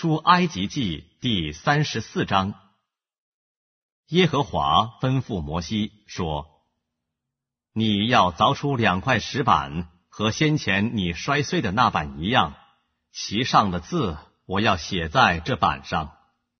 出埃及记第三十四章，耶和华吩咐摩西说：“你要凿出两块石板，和先前你摔碎的那板一样，其上的字我要写在这板上。